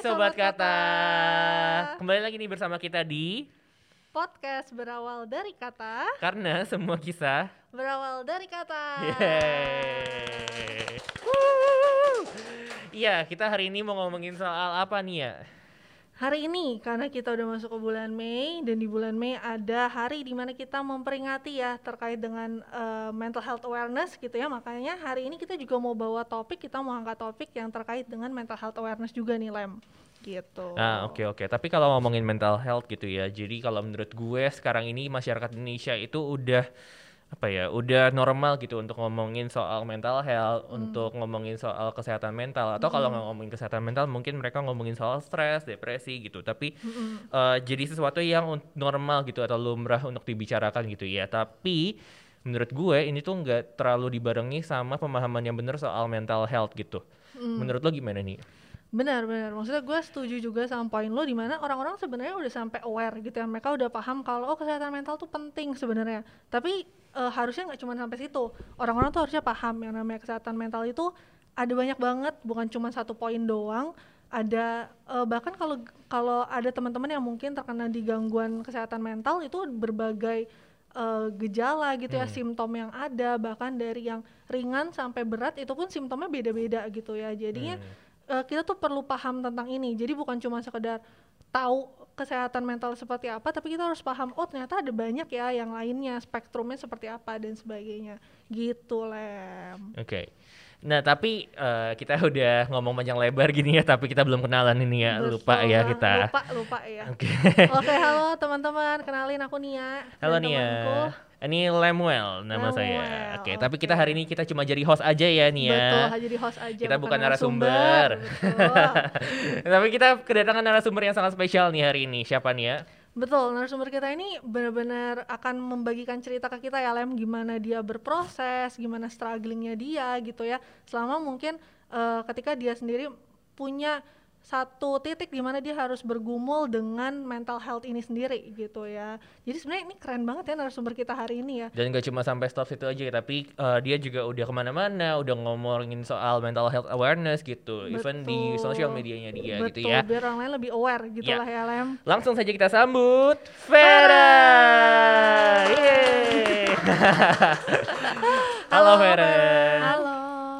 Sobat Kata. Kembali lagi nih bersama kita di Podcast berawal dari kata, Karena Semua Kisah. berawal dari kata. Iya, kita hari ini mau ngomongin soal apa nih ya? Hari ini karena kita udah masuk ke bulan Mei dan di bulan Mei ada hari di mana kita memperingati ya terkait dengan eh, mental health awareness gitu ya. Makanya hari ini kita juga mau bawa topik, kita mau angkat topik yang terkait dengan mental health awareness juga nih Lem. Gitu. Ah, oke oke. Tapi kalau ngomongin mental health gitu ya. Jadi kalau menurut gue sekarang ini masyarakat Indonesia itu udah apa ya? Udah normal gitu untuk ngomongin soal mental health, untuk ngomongin soal kesehatan mental atau kalau nggak ngomongin kesehatan mental mungkin mereka ngomongin soal stres, depresi gitu. Tapi Mm-mm. eh, jadi sesuatu yang normal gitu atau lumrah untuk dibicarakan gitu ya. Tapi menurut gue ini tuh nggak terlalu dibarengi sama pemahaman yang benar soal mental health gitu. Mm. Menurut lo gimana nih? Benar, benar. Maksudnya gue setuju juga sama poin lo di mana orang-orang sebenarnya udah sampai aware gitu ya. Mereka udah paham kalau oh kesehatan mental tuh penting sebenarnya. Tapi eh, harusnya nggak cuma sampai situ. Orang-orang tuh harusnya paham yang namanya kesehatan mental itu ada banyak banget, bukan cuma satu poin doang. Ada eh, bahkan kalau kalau ada teman-teman yang mungkin terkena di gangguan kesehatan mental itu berbagai eh, gejala gitu ya, Hmm. simptom yang ada bahkan dari yang ringan sampai berat itu pun simptomnya beda-beda gitu ya. Jadinya Hmm. eh, kita tuh perlu paham tentang ini. Jadi bukan cuma sekedar tahu kesehatan mental seperti apa, tapi kita harus paham, oh ternyata ada banyak ya yang lainnya, spektrumnya seperti apa dan sebagainya. Gitu, Lem. Oke. Nah, tapi eh, kita udah ngomong panjang lebar gini ya, tapi kita belum kenalan ini ya. Lupa Betul ya lah, kita. Lupa, lupa ya. Oke. Oke, halo teman-teman, kenalin aku Nia. Halo dan Nia. temanku. Ini Lemuel nama saya. Lemuel, Oke, tapi kita hari ini kita cuma jadi host aja ya Nia. Betul, jadi host aja. Kita bukan narasumber. Betul. tapi kita kedatangan narasumber yang sangat spesial nih hari ini. Siapa Nia? Betul, narasumber kita ini benar-benar akan membagikan cerita ke kita ya Lem gimana dia berproses, gimana strugglingnya dia gitu ya. Selama mungkin eh, ketika dia sendiri punya satu titik di mana dia harus bergumul dengan mental health ini sendiri gitu ya. Jadi sebenarnya ini keren banget ya narasumber kita hari ini ya. Dan gak cuma sampai stop situ aja, tapi eh, dia juga udah ke mana-mana, udah ngomongin soal mental health awareness gitu, even di Betul. sosial medianya dia Betul, gitu ya. biar orang lain lebih aware gitu Ya. lah ya Lem. Langsung saja kita sambut Vera. Yeay. Halo Vera. Halo.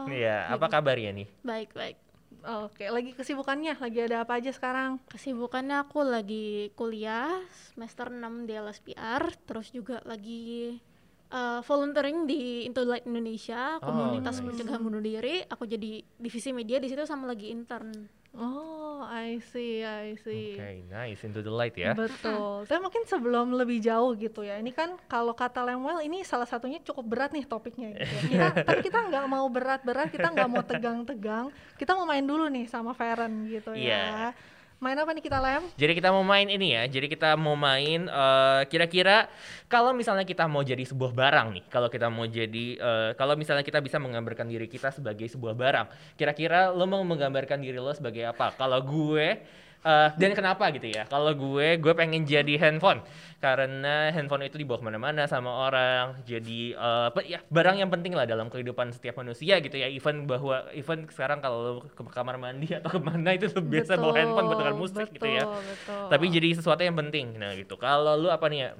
Iya, apa kabarnya nih? Baik, baik. Oke, lagi kesibukannya, lagi ada apa aja sekarang? Kesibukannya aku lagi kuliah semester 6 di LSPR, terus juga lagi eh, volunteering di Into Light Indonesia, Oh, komunitas nice. pencegahan bunuh diri. Aku jadi divisi media di situ sama lagi intern. Oh, I see, I see. Oke, nice into the light ya. Betul. Tapi mungkin sebelum lebih jauh gitu ya, ini kan kalau kata Lemuel ini salah satunya cukup berat nih topiknya gitu ya. Kita- tapi kita nggak mau berat-berat, kita nggak mau tegang-tegang. Kita mau main dulu nih sama Feren gitu Iya. ya. Main apa nih kita Lem? Jadi kita mau main ini ya. Jadi kita mau main eh, kira-kira kalau misalnya kita mau jadi sebuah barang nih, kalau kita mau jadi eh, kalau misalnya kita bisa menggambarkan diri kita sebagai sebuah barang, kira-kira lo mau menggambarkan diri lo sebagai apa? Kalau gue eh, dan kenapa gitu ya? Kalau gue, gue pengen jadi handphone karena handphone itu dibawa ke mana-mana sama orang. Jadi pe- ya barang yang penting lah dalam kehidupan setiap manusia gitu ya. Even bahwa even sekarang kalau ke kamar mandi atau ke mana itu lo biasa bawa handphone buat dengar musik gitu ya. betul, Betul. Tapi jadi sesuatu yang penting. Nah gitu. Kalau lu apa nih ya?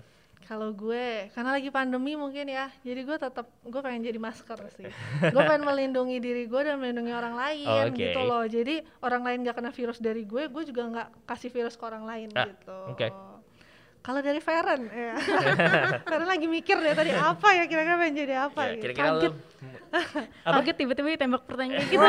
Kalau gue, karena lagi pandemi mungkin ya, jadi gue tetap gue pengen jadi masker sih. gue pengen melindungi diri gue dan melindungi orang lain Oke. gitu loh. Jadi orang lain gak kena virus dari gue, gue juga nggak kasih virus ke orang lain Ah, gitu. oke. Kalau dari Feren, ya. Feren lagi mikir deh tadi apa ya kira-kira pengen jadi apa Ya, gitu. kira-kira lu Kaget. Apa? Kaget tiba-tiba ditembak pertanyaan gitu.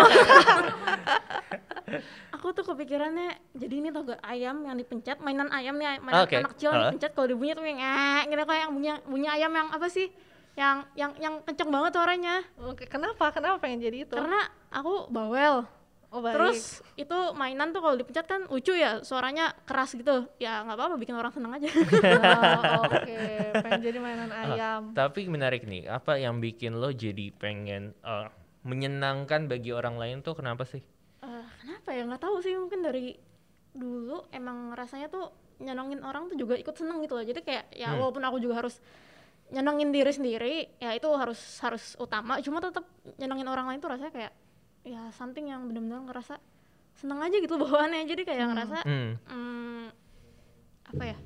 Aku tuh kepikirannya jadi ini tau gak ayam yang dipencet mainan ayam nih mainan Oke, anak kecil heeh. dipencet kalau dibunyi tuh yang eh gitu kayak yang bunyi bunyi ayam yang apa sih yang yang yang kenceng banget suaranya Oke, kenapa? Kenapa pengen jadi itu? karena aku bawel oh, baik. Terus itu mainan tuh kalau dipencet kan lucu ya, suaranya keras gitu. Ya nggak apa-apa, bikin orang seneng aja. Oh, oke, pengen jadi mainan ayam. Tapi menarik nih, apa yang bikin lo jadi pengen eh, menyenangkan bagi orang lain tuh kenapa sih? Kenapa ya? Nggak tahu sih, mungkin dari dulu emang rasanya tuh nyenengin orang tuh juga ikut seneng gitu loh. Jadi kayak ya Hmm. walaupun aku juga harus nyenengin diri sendiri, ya itu harus harus utama. Cuma tetap nyenengin orang lain tuh rasanya kayak ya something yang benar-benar ngerasa seneng aja gitu bawaannya jadi kayak Hmm. ngerasa Hmm. hmm, apa ya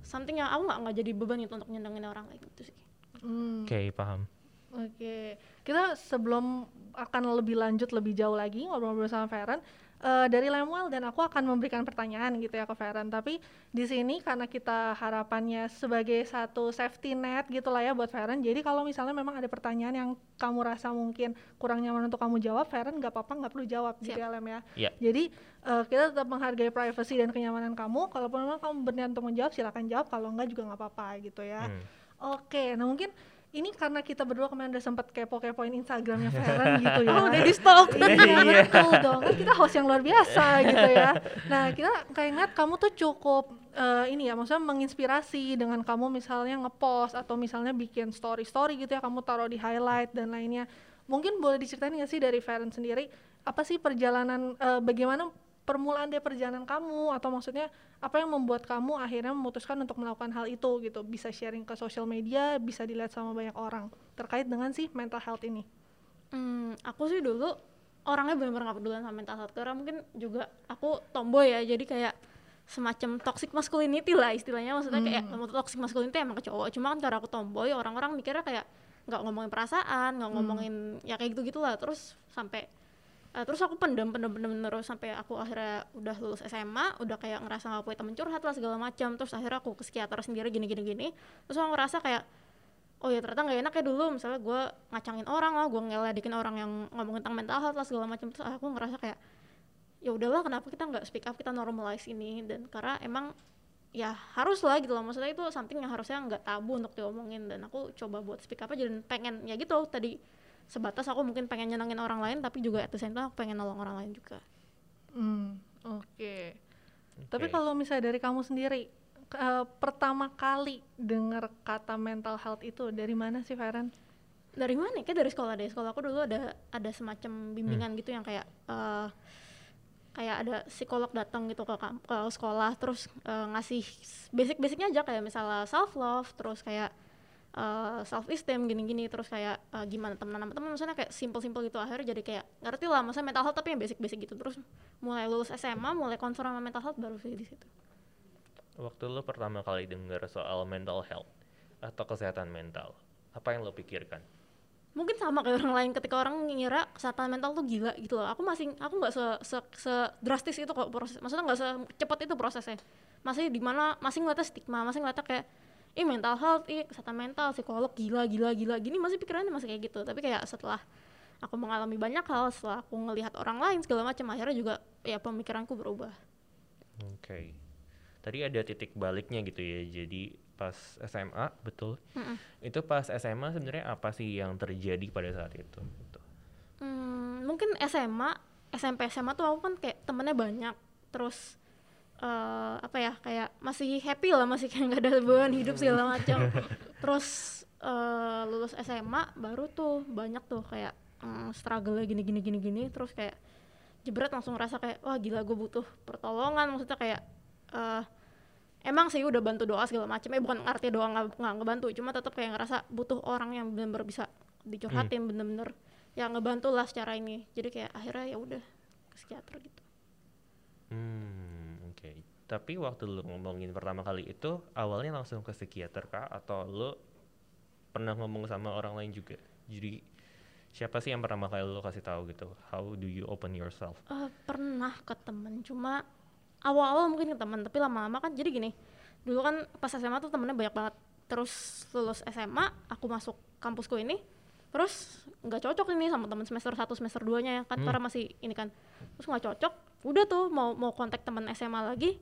something yang aku nggak nggak jadi beban gitu untuk nyenengin orang kayak gitu sih Hmm. Oke, paham. Oke, kita sebelum akan lebih lanjut lebih jauh lagi ngobrol-ngobrol sama Feren, eh, dari Lemuel dan aku akan memberikan pertanyaan gitu ya ke Feren. Tapi di sini karena kita harapannya sebagai satu safety net gitulah ya buat Feren. Jadi kalau misalnya memang ada pertanyaan yang kamu rasa mungkin kurang nyaman untuk kamu jawab, Feren nggak apa-apa nggak perlu jawab gitu Siap. ya Lem ya. Iya. Jadi eh, kita tetap menghargai privacy dan kenyamanan kamu. Kalaupun memang kamu berniat untuk menjawab, silakan jawab. Kalau enggak juga nggak apa-apa gitu ya. Hmm. Oke, nah mungkin ini karena kita berdua kemarin udah sempet kepo-kepoin Instagramnya Feren gitu ya. oh udah di stalk iya Iya. betul dong, kan kita host yang luar biasa gitu ya. Nah kita kayak ngeliat kamu tuh cukup eh, ini ya, maksudnya menginspirasi dengan kamu misalnya ngepost atau misalnya bikin story-story gitu ya, kamu taruh di highlight dan lainnya. Mungkin boleh diceritain nggak sih dari Feren sendiri, apa sih perjalanan, eh, bagaimana permulaan dari perjalanan kamu atau maksudnya apa yang membuat kamu akhirnya memutuskan untuk melakukan hal itu gitu. Bisa sharing ke sosial media bisa dilihat sama banyak orang. Terkait dengan sih mental health ini. Hmm, aku sih dulu orangnya benar-benar gak pedulian sama mental health karena mungkin juga aku tomboy ya jadi kayak semacam toxic masculinity lah istilahnya. Maksudnya kayak Hmm. toxic masculinity emang ke cowok cuma kan karena aku tomboy orang-orang mikirnya kayak nggak ngomongin perasaan nggak Hmm. ngomongin ya kayak gitu gitulah terus sampai eh, terus aku pendem pendem pendem terus sampai aku akhirnya udah lulus SMA udah kayak ngerasa gak punya temen curhat lah segala macam. Terus akhirnya aku ke psikiater sendiri gini gini gini. Terus aku ngerasa kayak oh ya ternyata nggak enak ya dulu. Misalnya gue ngacangin orang lah gue ngeledekin orang yang ngomongin tentang mental health lah segala macam. Terus aku ngerasa kayak ya udahlah kenapa kita nggak speak up kita normalize ini? Dan karena emang ya harus lah gitu loh. Maksudnya itu something yang harusnya nggak tabu untuk diomongin. Dan aku coba buat speak up aja dan pengen ya gitu tadi sebatas aku mungkin pengen nyenengin orang lain tapi juga at the same time aku pengen nolong orang lain juga Hmm, oke. Tapi Oke. kalau misalnya dari kamu sendiri, ke- eh, pertama kali dengar kata mental health itu dari mana sih, Feren? dari mana ya? kayak dari sekolah deh sekolah aku dulu ada ada semacam bimbingan gitu yang kayak eh, kayak ada psikolog datang gitu ke, ke sekolah terus eh, ngasih basic-basicnya aja kayak misalnya self love terus kayak self esteem gini-gini. Terus kayak eh, gimana temenan sama temen. Maksudnya kayak simple-simple gitu. Akhirnya jadi kayak ngerti lah. Maksudnya mental health tapi yang basic-basic gitu. Terus mulai lulus SMA mulai concern sama mental health baru sih di situ. Waktu lo pertama kali dengar soal mental health atau kesehatan mental, apa yang lo pikirkan? mungkin sama kayak orang lain. Ketika orang ngira kesehatan mental tuh gila gitu loh. Aku masih aku nggak se, se, se drastis itu kok proses. Maksudnya nggak secepat itu prosesnya. Masih di mana masih ngeliatnya stigma masih ngeliatnya kayak ih mental health ih kesehatan mental psikolog gila gila gila gini masih pikirannya masih kayak gitu tapi kayak setelah aku mengalami banyak hal setelah aku ngelihat orang lain segala macam akhirnya juga ya pemikiranku berubah Oke. Tadi ada titik baliknya gitu ya. Jadi pas SMA, betul. Mm-mm. Itu pas SMA sebenarnya apa sih yang terjadi pada saat itu? Gitu. Hmm, mungkin SMA, SMP SMA tuh aku kan kayak temennya banyak, terus eh apa ya kayak masih happy lah, masih kayak nggak ada beban hidup segala macam. terus eh, lulus SMA baru tuh banyak tuh kayak mm, struggle gini gini gini gini, terus kayak jebret langsung ngerasa kayak wah gila gue butuh pertolongan, maksudnya kayak eh emang sih udah bantu doa segala macam, eh bukan arti doa nggak ngebantu, cuma tetap kayak ngerasa butuh orang yang benar-benar bisa dicurhatin bener-bener ya ngebantu lah secara ini. Jadi kayak akhirnya ya udah ke psikiater gitu. Hmm. Tapi waktu lo ngomongin pertama kali itu awalnya langsung ke psikiater kah atau lo pernah ngomong sama orang lain juga? Jadi siapa sih yang pertama kali lo kasih tahu gitu? How do you open yourself? Eh, pernah ke temen cuma awal-awal mungkin ke temen tapi lama-lama kan jadi gini dulu kan pas SMA tuh temennya banyak banget terus lulus SMA aku masuk kampusku ini terus nggak cocok ini sama temen semester 1 semester 2 nya ya kan Hmm. karena masih ini kan terus nggak cocok udah tuh mau mau kontak temen SMA lagi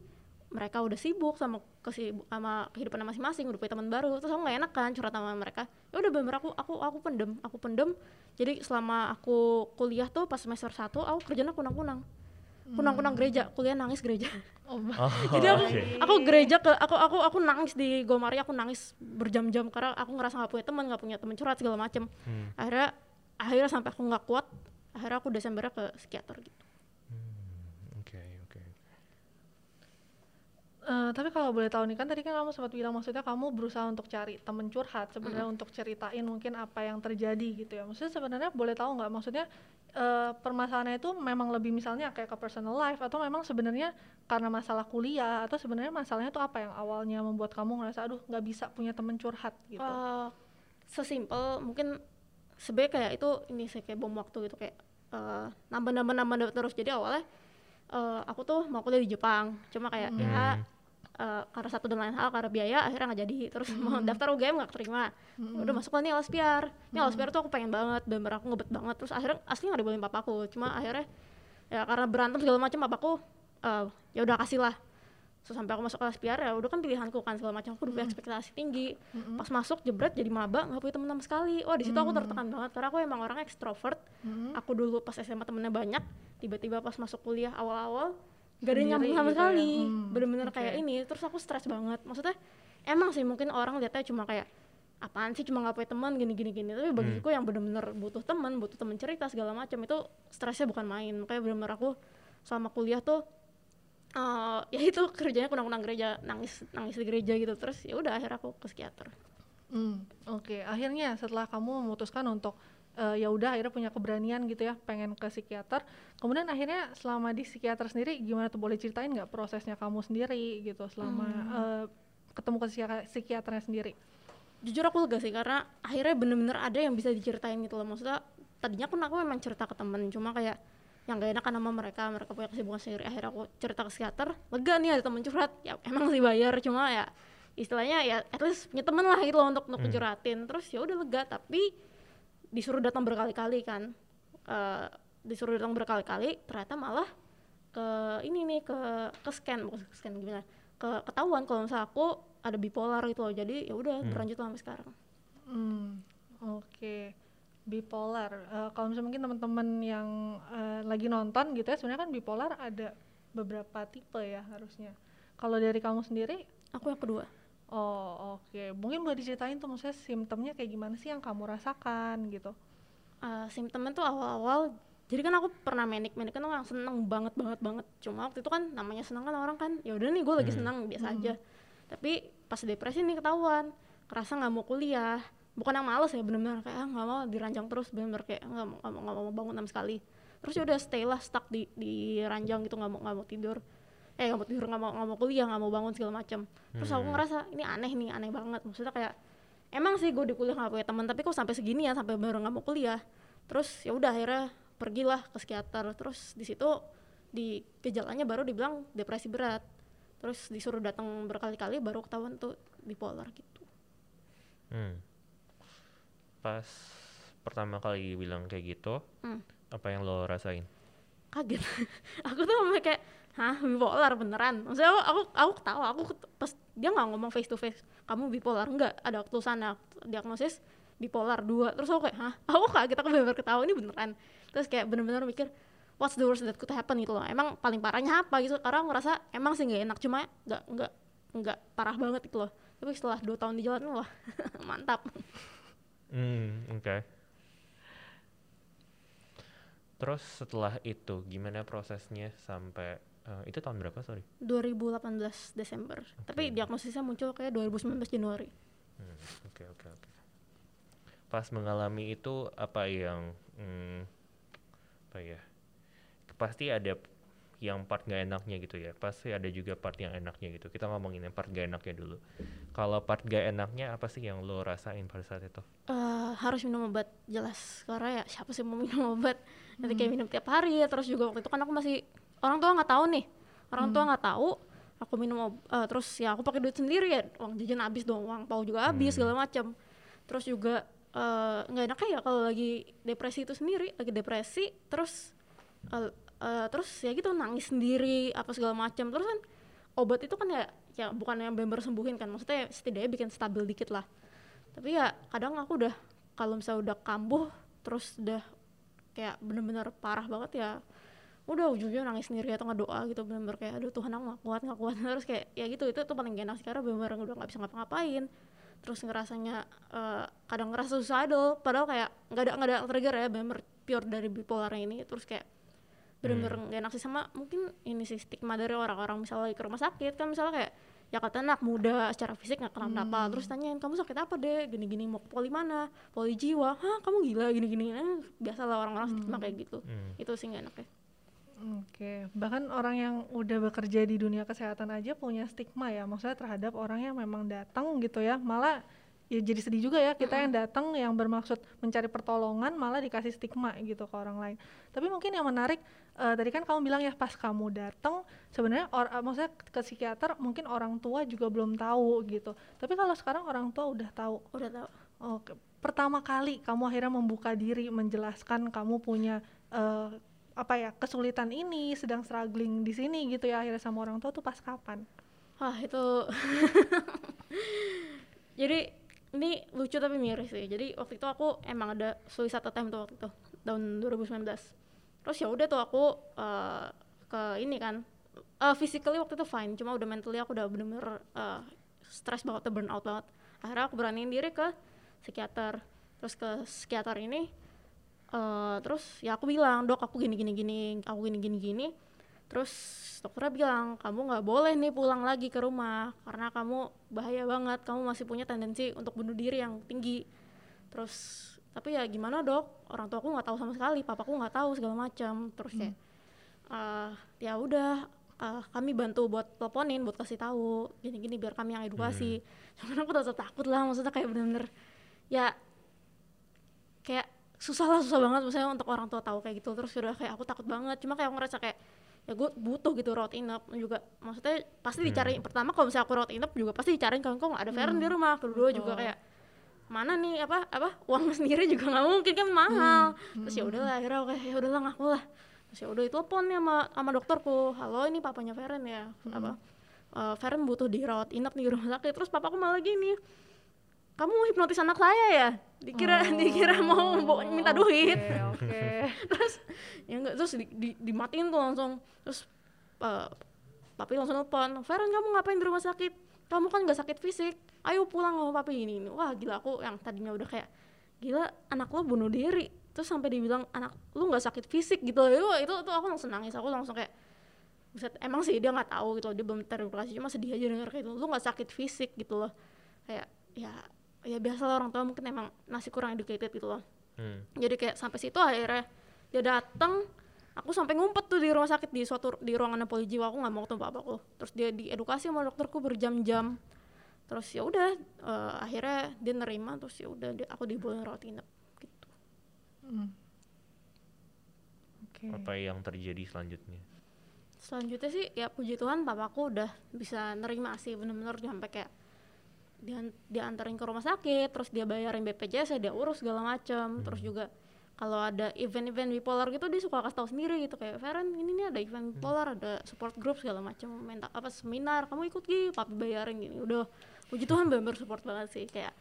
mereka udah sibuk sama kesibuk sama kehidupan masing-masing udah punya teman baru. Terus aku nggak enak kan curhat sama mereka. Ya udah bener aku aku aku pendem aku pendem. Jadi selama aku kuliah tuh pas semester 1 aku kerjanya kunang-kunang. Kunang-kunang gereja kuliah nangis gereja. Oh, Oh, jadi aku oke. aku gereja ke aku aku aku nangis di Gomari aku nangis berjam-jam karena aku ngerasa nggak punya teman nggak punya teman curhat segala macem. Hmm. akhirnya akhirnya sampai aku nggak kuat akhirnya aku Desembernya ke psikiater gitu Oke, oke. Eh, tapi kalau boleh tahu nih kan tadi kan kamu sempat bilang maksudnya kamu berusaha untuk cari temen curhat sebenarnya untuk ceritain mungkin apa yang terjadi gitu ya. Maksudnya sebenarnya boleh tahu nggak? Maksudnya eh, permasalahannya itu memang lebih misalnya kayak ke personal life atau memang sebenarnya karena masalah kuliah atau sebenarnya masalahnya itu apa yang awalnya membuat kamu ngerasa aduh nggak bisa punya temen curhat gitu? Eh, sesimpel mungkin sebenarnya kayak itu ini sih kayak bom waktu gitu kayak eh, nambah nambah nambah nambah terus. Jadi awalnya eh, aku tuh mau kuliah di Jepang cuma kayak ya eh, karena satu dan lain hal karena biaya akhirnya nggak jadi. Terus mau daftar UGM nggak terima udah masuk nih LSPR ini LSPR tuh aku pengen banget bener aku ngebet banget. Terus akhirnya asli nggak dibolehin papaku. Cuma akhirnya ya karena berantem segala macam papaku eh, ya udah kasih lah. Terus sampai aku masuk kelas PR ya udah kan pilihanku kan segala macam. Aku udah punya ekspektasi tinggi. Pas masuk jebret jadi maba nggak punya teman sama sekali. Wah di situ aku tertekan banget karena aku emang orang ekstrovert. Aku dulu pas SMA temennya banyak tiba-tiba pas masuk kuliah awal-awal gak ada nyambung sama gitu ya? sekali. Hmm, bener-bener oke. kayak ini. Terus aku stres banget. Maksudnya emang sih mungkin orang lihatnya cuma kayak apaan sih cuma nggak punya teman gini gini gini tapi bagiku yang bener-bener butuh teman butuh teman cerita segala macam itu stresnya bukan main. Makanya bener-bener aku selama kuliah tuh eh, ya itu kerjanya kunang-kunang gereja nangis nangis di gereja gitu. Terus ya udah akhirnya aku ke psikiater. Hmm, Oke, akhirnya setelah kamu memutuskan untuk eh, ya udah akhirnya punya keberanian gitu ya, pengen ke psikiater. Kemudian akhirnya selama di psikiater sendiri gimana tuh boleh ceritain nggak prosesnya kamu sendiri gitu selama eh, ketemu ke psikia- psikiaternya sendiri? jujur aku lega sih karena akhirnya bener-bener ada yang bisa diceritain gitu loh. Maksudnya tadinya kan aku memang cerita ke temen cuma kayak yang gak enak kan sama mereka mereka punya kesibukan sendiri. Akhirnya aku cerita ke psikiater lega nih ada temen curhat. Ya emang sih bayar cuma ya istilahnya ya at least punya temen lah gitu loh untuk untuk curhatin terus ya udah lega tapi disuruh datang berkali-kali kan. Eh, disuruh datang berkali-kali ternyata malah ke ini nih ke ke scan bukan ke scan gimana ke ketahuan kalau misalnya aku ada bipolar gitu loh. Jadi ya udah berlanjut sampai sekarang. Hmm, Oke, bipolar. Eh, kalau misalnya mungkin teman-teman yang eh, lagi nonton gitu ya, sebenarnya kan bipolar ada beberapa tipe ya harusnya. Kalau dari kamu sendiri, aku yang kedua oh oke, mungkin boleh diceritain tuh maksudnya simptomnya kayak gimana sih yang kamu rasakan gitu? Eh, simptomnya tuh awal-awal jadi kan aku pernah manic manic kan orang seneng banget banget banget. Cuma waktu itu kan namanya seneng kan orang kan ya udah nih gue lagi seneng biasa aja. Tapi pas depresi nih ketahuan kerasa nggak mau kuliah. Bukan yang males ya bener-bener kayak ah nggak mau diranjang terus bener-bener kayak nggak mau nggak mau, nggak mau bangun sama sekali. Terus ya udah stay lah stuck di di ranjang gitu nggak mau nggak mau tidur eh nggak mau tidur nggak mau nggak mau kuliah nggak mau bangun segala macam terus aku ngerasa ini aneh nih aneh banget. Maksudnya kayak emang sih gue di kuliah nggak punya teman tapi kok sampai segini ya sampai baru nggak mau kuliah. Terus ya udah akhirnya pergilah ke psikiater. Terus di situ di gejalanya baru dibilang depresi berat. Terus disuruh datang berkali-kali baru ketahuan tuh bipolar gitu. Hmm. Pas pertama kali bilang kayak gitu, Hmm. apa yang lo rasain? kaget. Aku tuh kayak hah bipolar beneran. Maksudnya aku aku, aku ketawa aku pas dia nggak ngomong face to face kamu bipolar? Enggak ada tulisannya diagnosis bipolar dua. Terus aku kayak hah? Aku kaget aku bener-bener ketawa ini beneran? Terus kayak bener-bener mikir what's the worst that could happen? Gitu loh. Emang paling parahnya apa gitu? Karena aku ngerasa emang sih nggak enak cuma nggak nggak nggak parah banget gitu loh. Tapi setelah dua tahun di jalan wah mantap. Hmm, oke. Terus setelah itu gimana prosesnya sampai eh, itu tahun berapa sorry? 2018 Desember tapi diagnosisnya muncul kayak 2019 Januari Hmm, Oke oke oke. Pas mengalami itu apa yang hmm, apa ya? Pasti ada yang part gak enaknya gitu ya. Pasti ada juga part yang enaknya gitu. Kita ngomongin yang part gak enaknya dulu. Kalau part gak enaknya apa sih yang lo rasain pada saat itu? Eh, harus minum obat jelas karena ya siapa sih mau minum obat nanti kayak minum tiap hari terus juga waktu itu kan aku masih orang tua nggak tahu nih. Orang tua nggak tahu aku minum eh, terus ya aku pakai duit sendiri ya. Uang jajan habis dong uang pau juga habis segala macam terus juga eh, nggak enak ya kalau lagi depresi itu sendiri lagi depresi terus eh, eh, terus ya gitu nangis sendiri apa segala macam terus kan obat itu kan ya ya bukan yang benar sembuhin kan maksudnya setidaknya bikin stabil dikit lah. Tapi ya kadang aku udah kalau misalnya udah kambuh terus udah kayak bener-bener parah banget ya udah ujungnya nangis sendiri atau nggak doa gitu bener-bener kayak aduh Tuhan aku nggak kuat nggak kuat. Terus kayak ya gitu itu tuh paling gak enak sih, karena bener-bener udah nggak bisa ngapa-ngapain. Terus ngerasanya eh, kadang ngerasa suicidal padahal kayak nggak ada nggak ada trigger ya bener pure dari bipolar ini. Terus kayak bener-bener gak enak sih sama mungkin ini sih stigma dari orang-orang misalnya lagi ke rumah sakit kan misalnya kayak ya kata anak muda secara fisik nggak kenapa-napa. Terus tanyain kamu sakit apa deh gini-gini mau ke poli mana? Poli jiwa. Hah kamu gila gini-gini. Eh, biasalah orang-orang stigma kayak gitu. Hmm. itu sih nggak enak ya Oke, bahkan orang yang udah bekerja di dunia kesehatan aja punya stigma ya, maksudnya terhadap orang yang memang datang gitu ya, malah ya jadi sedih juga ya kita yang datang yang bermaksud mencari pertolongan malah dikasih stigma gitu ke orang lain. Tapi mungkin yang menarik eh, tadi kan kamu bilang ya pas kamu datang sebenarnya or, eh, maksudnya ke psikiater mungkin orang tua juga belum tahu gitu. Tapi kalau sekarang orang tua udah tahu. udah tau Oke, pertama kali kamu akhirnya membuka diri menjelaskan kamu punya eh, apa ya kesulitan ini, sedang struggling di sini gitu ya akhirnya sama orang tua tuh pas kapan? Wah itu jadi ini lucu tapi miris sih. Jadi waktu itu aku emang ada suicide attempt tuh waktu itu tahun 2019. Terus ya udah tuh aku eh, ke ini kan eh physically waktu itu fine, cuma udah mentally aku udah bener-bener eh, stres banget, burn out banget. Akhirnya aku beraniin diri ke psikiater. Terus ke psikiater ini eh terus ya aku bilang dok aku gini gini gini aku gini gini gini. Terus dokternya bilang kamu nggak boleh nih pulang lagi ke rumah karena kamu bahaya banget. Kamu masih punya tendensi untuk bunuh diri yang tinggi. Terus tapi ya gimana dok? Orang tua aku nggak tahu sama sekali papaku nggak tahu segala macam. Terus kayak "Eh, ya udah eh, kami bantu buat teleponin buat kasih tahu gini-gini biar kami yang edukasi. Cuman aku tetap takut lah maksudnya kayak bener-bener ya kayak susah lah susah banget. Misalnya untuk orang tua tahu kayak gitu terus udah kayak aku takut banget. Cuma kayak aku ngerasa kayak ya gue butuh gitu road inap juga. Maksudnya pasti dicari pertama kalau misalnya aku road inap juga pasti dicariin kalau kok ada Feren di rumah. Kedua juga Betul. kayak mana nih apa apa uang sendiri juga nggak mungkin kan mahal. Terus ya udahlah akhirnya oke ya udahlah ngaku lah. Terus ya udah telepon nih sama sama dokterku. Halo ini papanya Feren ya. Apa "Eh, Feren butuh dirawat inap di rumah sakit. Terus papaku malah gini kamu hipnotis anak saya ya? Dikira dikira mau minta duit. Oke, oke. terus ya enggak terus di, di- dimatiin tuh langsung. Terus eh, papi langsung nelfon Feren kamu ngapain di rumah sakit? Kamu kan nggak sakit fisik. Ayo pulang sama papi ini, ini wah gila aku yang tadinya udah kayak gila anak lo bunuh diri. Terus sampai dibilang anak lu nggak sakit fisik gitu. Loh itu itu tuh aku langsung nangis. Aku langsung kayak Buset, emang sih dia nggak tahu gitu dia belum terindikasi cuma sedih aja denger kayak gitu. Lu nggak sakit fisik gitu loh. Kayak ya ya biasa lah orang tua mungkin emang masih kurang educated gitu loh Hmm. jadi kayak sampai situ akhirnya dia datang aku sampai ngumpet tuh di rumah sakit di suatu di ruangan poli jiwa aku nggak mau ketemu bapakku terus dia diedukasi sama dokterku berjam-jam terus ya udah eh, akhirnya dia nerima terus ya udah aku dibolehin rawat inap gitu Hmm. Oke. Apa yang terjadi selanjutnya? selanjutnya sih ya puji Tuhan papaku udah bisa nerima sih bener-bener sampai kayak dia diantarin ke rumah sakit terus dia bayarin BPJS ya dia urus segala macam terus juga kalau ada event-event bipolar gitu dia suka kasih tahu sendiri gitu kayak Feren ini nih ada event bipolar ada support group segala macam mental apa seminar kamu ikut gih papi bayarin gini. Udah puji Tuhan bener support banget sih kayak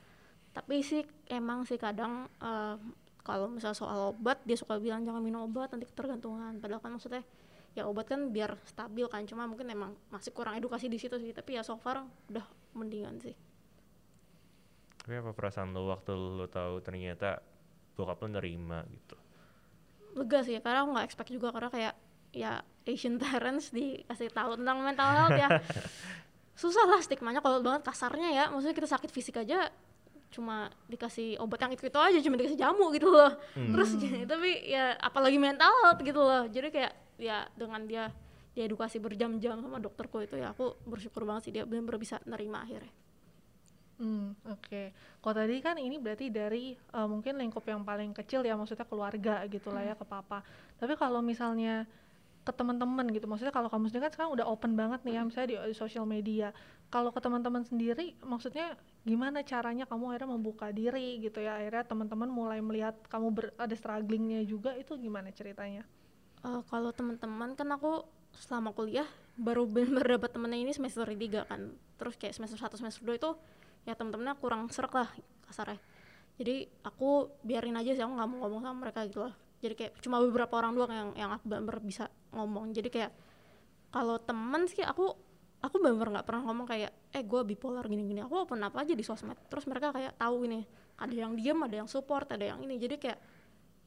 tapi sih emang sih kadang eh, kalau misal soal obat dia suka bilang jangan minum obat nanti ketergantungan. Padahal kan maksudnya ya obat kan biar stabil kan cuma mungkin emang masih kurang edukasi di situ sih tapi ya so far udah mendingan sih Tapi apa perasaan lo waktu lo tahu ternyata bokap lo nerima gitu? lega sih karena aku nggak expect juga karena kayak ya Asian parents dikasih tahu tentang mental health ya. Susah lah stigmanya kalau banget kasarnya ya. Maksudnya kita sakit fisik aja cuma dikasih obat yang itu itu aja cuma dikasih jamu gitu loh. Terus gini, tapi ya apalagi mental health gitu loh. Jadi kayak ya dengan dia diedukasi berjam-jam sama dokterku itu ya aku bersyukur banget sih dia benar-benar bisa nerima akhirnya Hmm, oke. Kalau tadi kan ini berarti dari eh, mungkin lingkup yang paling kecil ya, maksudnya keluarga gitu lah ya ke papa. Tapi kalau misalnya ke teman-teman gitu, maksudnya kalau kamu sendiri kan sekarang udah open banget nih ya, misalnya di, di sosial media. Kalau ke teman-teman sendiri, maksudnya gimana caranya kamu akhirnya membuka diri gitu ya, akhirnya teman-teman mulai melihat kamu ber- ada strugglingnya juga, itu gimana ceritanya? Eh, kalau teman-teman kan aku selama kuliah baru benar dapat temennya ini semester 3 kan terus kayak semester 1 semester 2 itu ya teman-temannya kurang serak lah kasarnya. Jadi aku biarin aja sih aku nggak mau ngomong sama mereka gitu loh jadi kayak cuma beberapa orang doang yang yang aku benar bisa ngomong. Jadi kayak kalau temen sih aku aku benar nggak pernah ngomong kayak eh gue bipolar gini-gini. Aku open apa aja di sosmed. Terus mereka kayak tahu ini ada yang diem ada yang support ada yang ini. Jadi kayak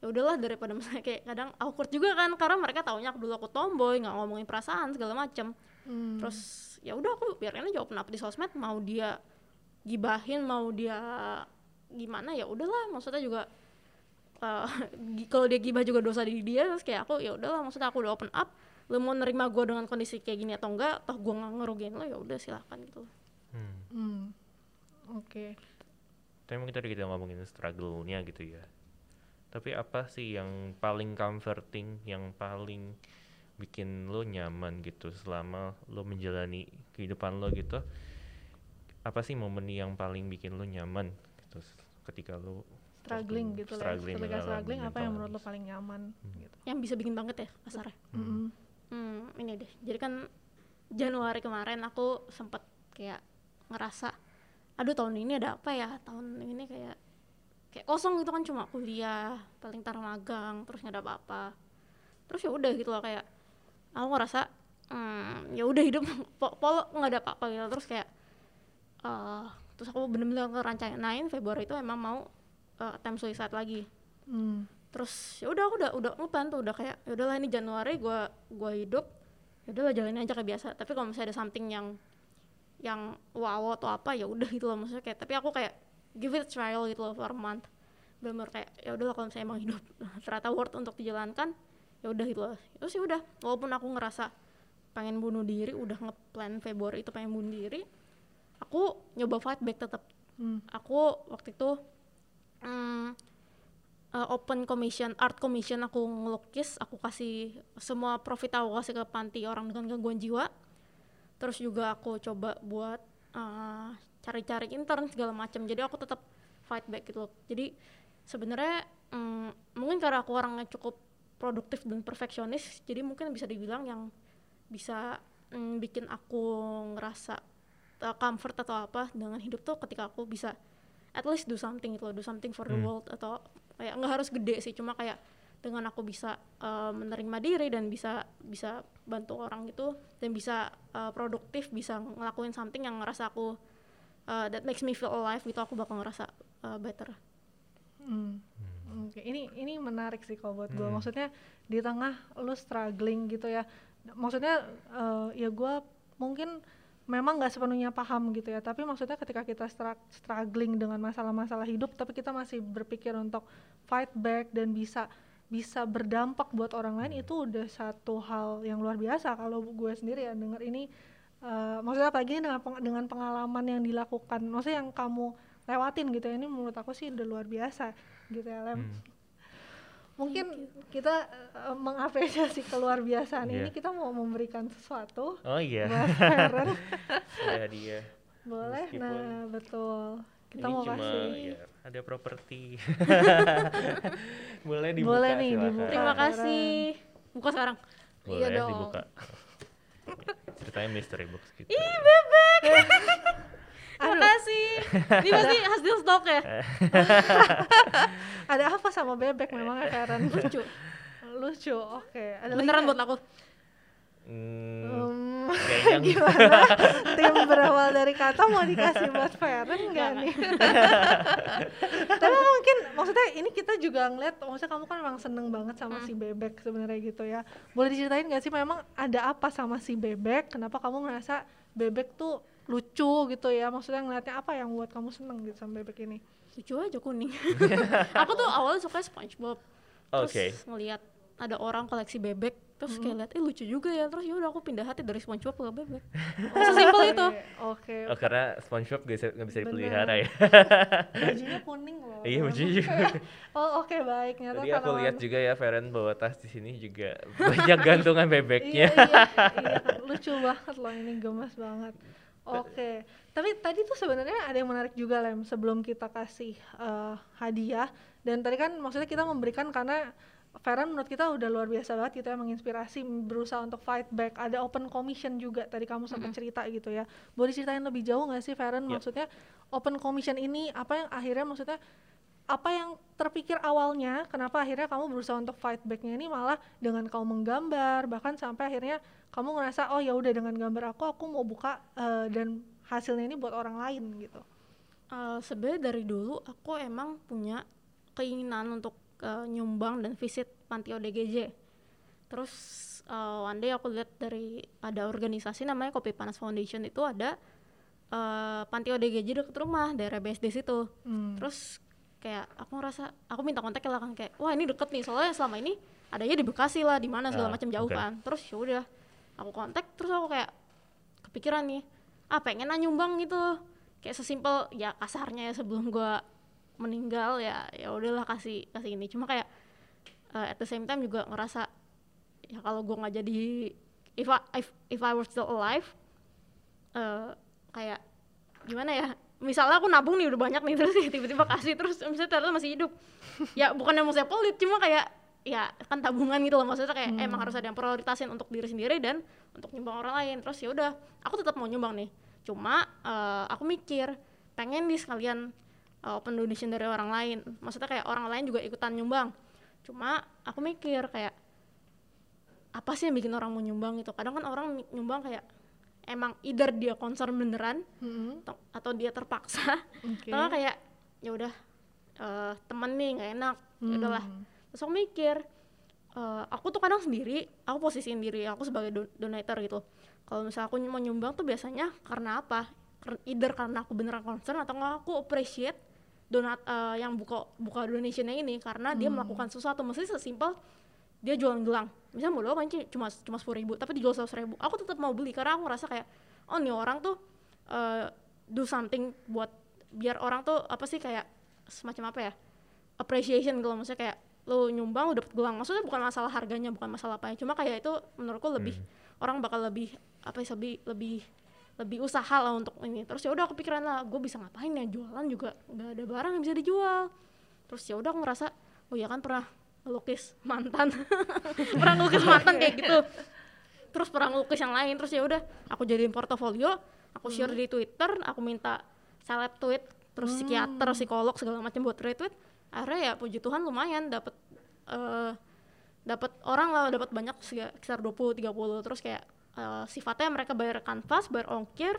ya udahlah daripada misalnya kayak kadang awkward juga kan karena mereka taunya aku dulu aku tomboy nggak ngomongin perasaan segala macem. Hmm. terus ya udah aku biarin aja open up di sosmed mau dia gibahin mau dia gimana ya udahlah maksudnya juga gi- kalau dia gibah juga dosa di dia terus kayak aku ya udahlah maksudnya aku udah open up lu mau nerima gue dengan kondisi kayak gini atau enggak toh gue nggak ngerugiin lo ya udah silahkan gitu Hmm. Hmm. Oke. Tapi mungkin tadi kita ngomongin struggle-nya gitu ya. Tapi apa sih yang paling comforting, yang paling bikin lo nyaman gitu selama lo menjalani kehidupan lo gitu? Apa sih momen yang paling bikin lo nyaman gitu ketika lo Struggling gitu lah. struggling Ketika dalam struggling apa yang menurut lo illness? paling nyaman gitu. yang bisa bikin banget ya kasarnya Mm-mm. Hmm, ini deh. Jadi kan Januari kemarin aku sempet kayak ngerasa, aduh tahun ini ada apa ya? Tahun ini kayak kayak kosong gitu kan cuma kuliah, paling tar magang, terus nggak ada apa-apa. Terus ya udah gitu loh kayak aku ngerasa hmm, ya udah hidup po- polo nggak ada apa-apa gitu. Terus kayak eh terus aku bener-bener ngerancanain Februari itu emang mau eh, attempt suicide lagi. Hmm. terus ya udah aku udah udah ngepan tuh udah kayak ya udahlah ini Januari gua gua hidup. Ya udahlah jalanin aja kayak biasa. Tapi kalau misalnya ada something yang yang wow atau apa ya udah gitu loh maksudnya kayak tapi aku kayak give it a trial gitu loh for a month. Bener kayak ya udahlah kalau misalnya emang hidup ternyata worth untuk dijalankan ya udah gitu loh. Terus ya udah walaupun aku ngerasa pengen bunuh diri udah ngeplan Februari itu pengen bunuh diri aku nyoba fight back tetap Hmm. aku waktu itu mm, uh, open commission art commission aku ngelukis aku kasih semua profit aku kasih ke panti orang dengan gangguan jiwa. Terus juga aku coba buat uh, cari-cari intern segala macam. Jadi aku tetap fight back gitu loh. Jadi sebenarnya mm, mungkin karena aku orangnya cukup produktif dan perfeksionis jadi mungkin bisa dibilang yang bisa mm, bikin aku ngerasa uh, comfort atau apa dengan hidup tuh ketika aku bisa at least do something gitu loh do something for the Hmm. world atau kayak nggak harus gede sih cuma kayak dengan aku bisa uh, menerima diri dan bisa bisa bantu orang gitu dan bisa uh, produktif bisa ngelakuin something yang ngerasa aku uh, that makes me feel alive gitu aku bakal ngerasa uh, better Hmm. Oke, ini ini menarik sih kalau buat gue. Hmm. Maksudnya di tengah lu struggling gitu ya. Maksudnya eh, ya gue mungkin memang nggak sepenuhnya paham gitu ya. Tapi maksudnya ketika kita struggling dengan masalah-masalah hidup, tapi kita masih berpikir untuk fight back dan bisa bisa berdampak buat orang lain itu udah satu hal yang luar biasa kalau gue sendiri ya denger ini eh, maksudnya apalagi dengan peng- dengan pengalaman yang dilakukan maksudnya yang kamu lewatin gitu ya ini menurut aku sih udah luar biasa gitu ya Lem Hmm. Mungkin kita eh, mengapresiasi keluar biasaan ini Iya. kita mau memberikan sesuatu Oh iya, ya dia. boleh Meskipun nah betul kita Ini mau cuma kasih ya, ada properti. Boleh dibuka Boleh nih, silakan. dibuka. terima kasih buka sekarang Boleh iya dong dibuka. Ceritanya mystery box gitu. ih bebek Aduh. terima kasih ini pasti hasil stok ya? Ada apa sama bebek memang ya Feren lucu. Lucu oke. Ada lagi beneran buat aku. Hmm, Hmm, kayaknya gimana? Tim berawal dari kata mau dikasih buat Feren nggak nih? tapi mungkin maksudnya ini kita juga ngeliat maksudnya kamu kan memang seneng banget sama si bebek sebenarnya gitu ya. Boleh diceritain nggak sih memang ada apa sama si bebek? Kenapa kamu ngerasa bebek tuh lucu gitu ya maksudnya ngeliatnya apa yang buat kamu seneng gitu sama bebek ini? Lucu aja kuning. Aku tuh awalnya suka SpongeBob. Terus Oke. ngelihat ada orang koleksi bebek terus kayak lihat eh lucu juga ya. Terus ya udah aku pindah hati dari SpongeBob ke bebek. Sesimpel itu. Oke Oh karena SpongeBob gak bisa, nggak bisa dipelihara ya. bajunya kuning loh. Iya, bajunya juga. oh oke baik. Nyata Tadi aku lihat juga ya Feren bawa tas di sini juga banyak gantungan bebeknya. Iya, iya, iya, lucu banget loh ini gemas banget. Oke, tapi tadi tuh sebenarnya ada yang menarik juga lem sebelum kita kasih eh, hadiah. Dan tadi kan maksudnya kita memberikan karena Feren menurut kita udah luar biasa banget gitu ya menginspirasi berusaha untuk fight back. Ada open commission juga tadi kamu sempat cerita gitu ya. Boleh ceritain lebih jauh nggak sih Feren Ya. maksudnya open commission ini apa yang akhirnya maksudnya apa yang terpikir awalnya kenapa akhirnya kamu berusaha untuk fight backnya ini malah dengan kamu menggambar bahkan sampai akhirnya kamu ngerasa oh ya udah dengan gambar aku aku mau buka eh, dan hasilnya ini buat orang lain gitu. Eh, sebenarnya dari dulu aku emang punya keinginan untuk eh, nyumbang dan visit panti ODGJ terus uh, one day aku lihat dari ada organisasi namanya Kopi Panas Foundation itu ada uh, panti ODGJ dekat rumah daerah BSD situ. Hmm. terus kayak aku ngerasa aku minta kontak lah kan kayak wah ini deket nih soalnya selama ini adanya di Bekasi lah di mana segala Ah, macam jauh oke. kan. Terus ya udah aku kontak terus aku kayak kepikiran nih ah pengen nyumbang gitu. Kayak sesimpel ya kasarnya ya sebelum gua meninggal ya ya udahlah kasih kasih ini. Cuma kayak uh, at the same time juga ngerasa ya kalau gua nggak jadi if I if, if I were still alive eh kayak gimana ya misalnya aku nabung nih udah banyak nih terus tiba-tiba kasih terus misalnya ternyata masih hidup. Ya bukan yang mau saya pelit cuma kayak ya kan tabungan gitu loh maksudnya kayak emang harus ada yang prioritasin untuk diri sendiri dan untuk nyumbang orang lain. Terus ya udah aku tetap mau nyumbang nih. Cuma eh, aku mikir pengen nih sekalian eh, open donation dari orang lain. Maksudnya kayak orang lain juga ikutan nyumbang. Cuma aku mikir kayak apa sih yang bikin orang mau nyumbang itu kadang kan orang nyumbang kayak emang either dia concern beneran Mm-mm. atau, dia terpaksa Oke. atau kayak ya udah eh, temen nih nggak enak ya udahlah Hmm. terus aku mikir eh, aku tuh kadang sendiri aku posisiin diri aku sebagai do- donator gitu kalau misalnya aku mau nyumbang tuh biasanya karena apa either karena aku beneran concern atau nggak aku appreciate donat eh, yang buka buka donationnya ini karena dia melakukan sesuatu mesti sesimpel dia jualan gelang. Misalnya modal kan ci- cuma cuma sepuluh ribu tapi dijual seratus ribu. Aku tetap mau beli karena aku ngerasa kayak oh nih orang tuh eh, do something buat biar orang tuh apa sih kayak semacam apa ya appreciation gitu loh. Maksudnya kayak lo nyumbang lo dapet gelang. Maksudnya bukan masalah harganya bukan masalah apa ya. Cuma kayak itu menurutku lebih orang bakal lebih apa ya lebih lebih lebih usaha lah untuk ini. Terus ya udah aku pikiran lah gue bisa ngapain ya? Jualan juga nggak ada barang yang bisa dijual. Terus ya udah aku ngerasa oh ya kan pernah ngelukis mantan. Pernah ngelukis mantan kayak gitu. Terus pernah ngelukis yang lain terus ya udah aku jadiin portofolio aku share di twitter aku minta seleb tweet terus psikiater psikolog segala macam buat retweet. Akhirnya ya puji Tuhan lumayan dapat eh dapat orang lah dapat banyak sekitar 20 30 terus kayak eh, sifatnya mereka bayar kanvas bayar ongkir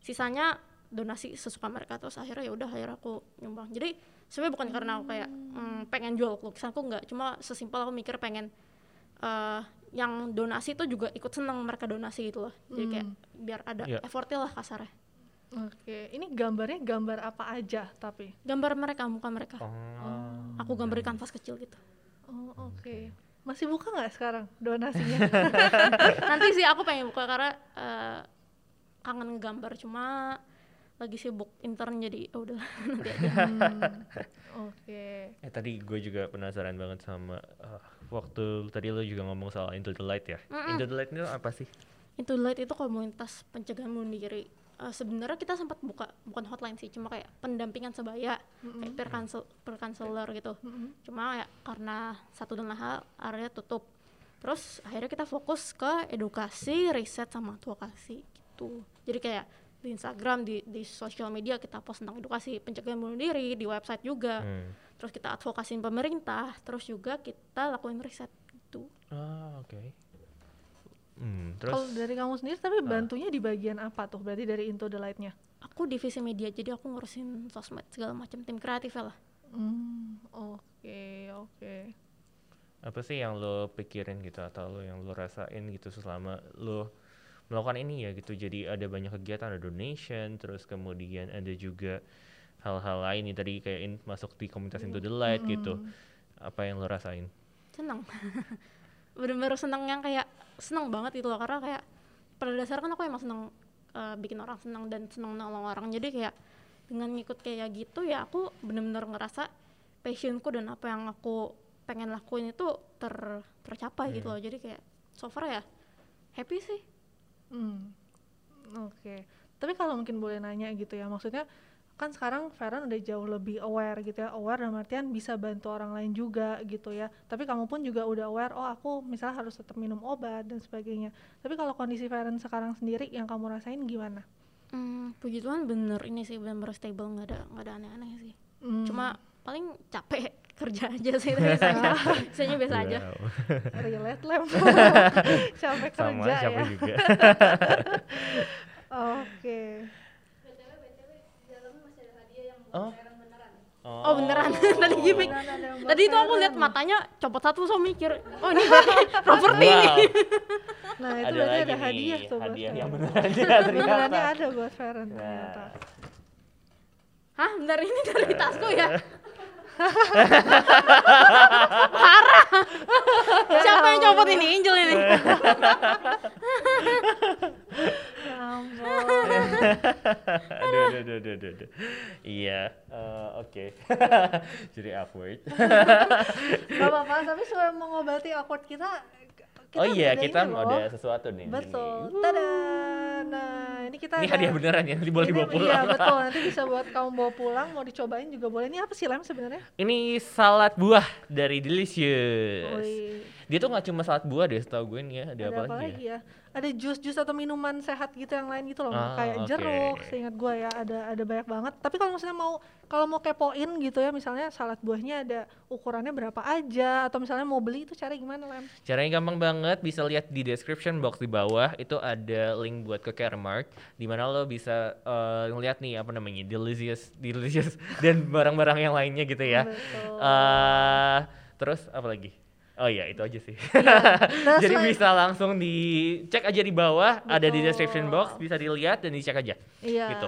sisanya donasi sesuka mereka. Terus akhirnya ya udah akhirnya aku nyumbang. Jadi sebenarnya bukan karena aku kayak mm, pengen jual lukisanku nggak cuma sesimpel aku mikir pengen eh yang donasi tuh juga ikut seneng mereka donasi gitu loh jadi kayak biar ada Iya. effortnya lah kasarnya Oke, ini gambarnya gambar apa aja tapi? gambar mereka muka mereka Oh. aku gambar di kanvas kecil gitu Oh, oke. Masih buka nggak sekarang donasinya? nanti sih aku pengen buka karena eh, kangen gambar cuma lagi sibuk intern jadi ya udah nanti aja. Hmm, Oke. Eh tadi gue juga penasaran banget sama eh, waktu tadi lo juga ngomong soal Into the Light ya. Into the Light itu apa sih? itu light itu komunitas pencegahan bunuh diri. Eh, sebenarnya kita sempat buka bukan hotline sih cuma kayak pendampingan sebaya kayak peer counsel peer counselor gitu. Cuma ya karena satu dan lain hal area tutup. Terus akhirnya kita fokus ke edukasi riset sama advokasi gitu. Jadi kayak di Instagram di di sosial media kita post tentang edukasi pencegahan bunuh diri di website juga Hmm. terus kita advokasiin pemerintah terus juga kita lakuin riset gitu Ah oke. Hmm, terus Kalau dari kamu sendiri tapi bantunya di bagian apa tuh? Berarti dari Into the Light-nya? aku divisi media jadi aku ngurusin sosmed segala macam tim kreatif lah Hmm, oke, oke. apa sih yang lo pikirin gitu atau lo yang lo rasain gitu selama lo melakukan ini ya gitu. Jadi ada banyak kegiatan ada donation terus kemudian ada juga hal-hal lain nih tadi kayak in- masuk di komunitas Into the Light gitu. Apa yang lo rasain? Seneng. Bener-bener seneng yang kayak seneng banget gitu loh. Karena kayak pada dasarnya kan aku emang seneng eh, bikin orang seneng dan seneng nolong orang. Jadi kayak dengan ngikut kayak gitu ya aku bener-bener ngerasa passionku dan apa yang aku pengen lakuin itu ter tercapai gitu loh. Jadi kayak so far ya happy sih Hmm, oke. Tapi kalau mungkin boleh nanya gitu ya, maksudnya kan sekarang Feren udah jauh lebih aware gitu ya, aware dalam artian bisa bantu orang lain juga gitu ya. Tapi kamu pun juga udah aware, oh aku misalnya harus tetap minum obat dan sebagainya. Tapi kalau kondisi Feren sekarang sendiri yang kamu rasain gimana? Hmm, puji Tuhan bener ini sih bener-bener stable nggak ada nggak ada aneh-aneh sih Hmm, cuma paling capek kerja aja sih tapi biasanya biasanya biasa aja. Relate lem, capek sama kerja siapa ya. juga. Oke. oh. Oh beneran? Tadi gimmick Beneran ada yang buat tadi itu aku lihat matanya copot satu so mikir oh ini berarti properti. Wow. ini Nah, itu ada berarti lagi ada nih, hadiah tuh buat hadiah Feren. yang benerannya Benerannya ternyata. ada buat Feren ternyata. Nah, hah? Bentar ini dari tasku ya parah siapa yang copot ini Angel ini Ya ampun. aduh, aduh, aduh, aduh, aduh, aduh. Iya, eh, oke. Jadi awkward. Gak apa-apa, tapi supaya mengobati awkward kita, kita oh iya, kita loh. ada sesuatu nih. Betul. Ini. Tada. Nah, ini kita Ini ada- hadiah beneran ya, nanti boleh dibawa pulang. Iya, betul. Nanti bisa buat kamu bawa pulang, mau dicobain juga boleh. Ini apa sih lem sebenarnya? Ini salad buah dari Delicious. Wih, Dia tuh nggak cuma salad buah deh, setahu gue nih ya. Ada, ada apa lagi ya? Ada jus-jus atau minuman sehat gitu yang lain gitu loh, Ah, kayak oke. jeruk. Seingat gue ya, ada ada banyak banget. Tapi kalau misalnya mau kalau mau kepoin gitu ya, misalnya salad buahnya ada ukurannya berapa aja, atau misalnya mau beli itu cara gimana lem? Caranya gampang banget, bisa lihat di description box di bawah itu ada link buat ke Caremark di mana lo bisa eh, ngeliat nih apa namanya delicious, delicious dan barang-barang yang lainnya gitu ya. Betul. eh terus apa lagi? Oh iya itu aja sih. Nah, Jadi selain- bisa langsung dicek aja di bawah, ada di Betul. description box, bisa dilihat dan dicek aja. Iya. gitu.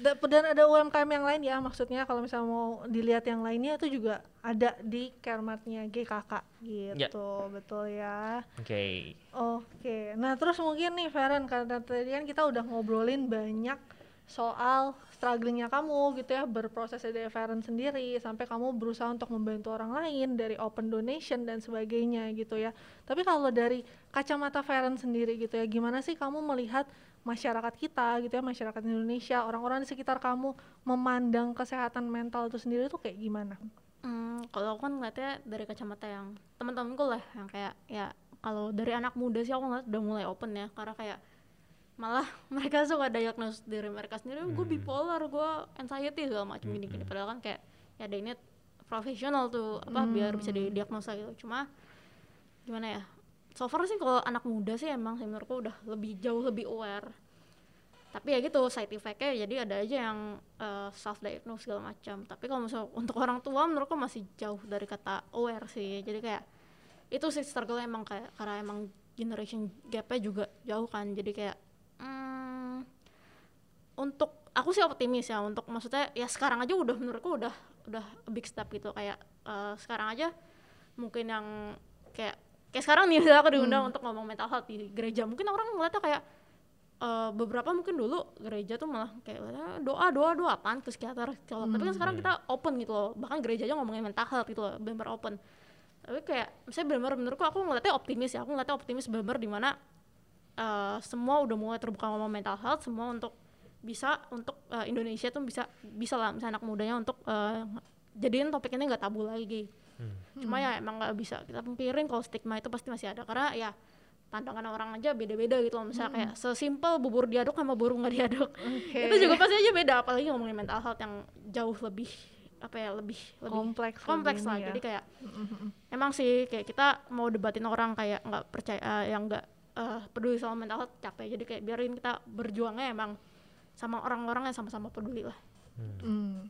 Da- Dan ada UMKM yang lain ya, maksudnya kalau misalnya mau dilihat yang lainnya itu juga ada di Caremartnya GKK Ya. gitu, betul ya. Oke. Oke, nah terus mungkin nih Feren, karena tadi kan kita udah ngobrolin banyak soal strugglingnya kamu gitu ya, berproses dari Feren sendiri, sampai kamu berusaha untuk membantu orang lain dari open donation dan sebagainya gitu ya. Tapi kalau dari kacamata Feren sendiri gitu ya, gimana sih kamu melihat masyarakat kita gitu ya, masyarakat Indonesia, orang-orang di sekitar kamu memandang kesehatan mental itu sendiri tuh kayak gimana? Hmm, kalau aku kan ngeliatnya dari kacamata yang teman-temanku lah yang kayak ya kalau dari anak muda sih aku ngeliat udah mulai open ya karena kayak malah mereka suka diagnosis diri mereka sendiri. Gue bipolar gue anxiety segala macam gini gini padahal kan kayak ya ada ini profesional tuh apa biar bisa didiagnosa gitu. Cuma gimana ya so far sih kalau anak muda sih emang sih menurutku udah lebih jauh lebih aware. Tapi ya gitu side effectnya jadi ada aja yang self diagnose segala macam. Tapi kalau misal untuk orang tua menurutku masih jauh dari kata aware sih. Jadi kayak itu sih struggle emang kayak karena emang generation gapnya juga jauh kan. Jadi kayak hmm, untuk aku sih optimis ya untuk maksudnya ya sekarang aja udah menurutku udah udah a big step gitu. Kayak eh, sekarang aja mungkin yang kayak kayak sekarang nih aku diundang untuk ngomong mental health di gereja. Mungkin orang ngeliatnya kayak eh, beberapa mungkin dulu gereja tuh malah kayak "Ah, doa doa doa apaan? Ke psikiater psikolog tapi kan sekarang kita open gitu loh. Bahkan gereja aja ngomongin mental health gitu loh benar open. Tapi kayak misalnya benar-benar menurutku aku ngeliatnya optimis ya. Aku ngeliatnya optimis benar-benar di eh, semua udah mulai terbuka ngomong mental health semua untuk bisa untuk eh, Indonesia tuh bisa bisa lah misalnya anak mudanya untuk eh, jadiin topik ini nggak tabu lagi. Cuma ya emang nggak bisa kita pungkirin kalau stigma itu pasti masih ada. Karena ya pandangan orang aja beda-beda gitu loh. Misalnya kayak sesimpel bubur diaduk sama bubur nggak diaduk. Itu juga pasti aja beda apalagi ngomongin mental health yang jauh lebih apa ya lebih lebih Kompleks kompleks lah. ya. jadi kayak emang sih kayak kita mau debatin orang kayak nggak percaya eh, yang nggak eh, peduli sama mental health capek jadi kayak biarin kita berjuangnya emang sama orang-orang yang sama-sama peduli lah Hmm.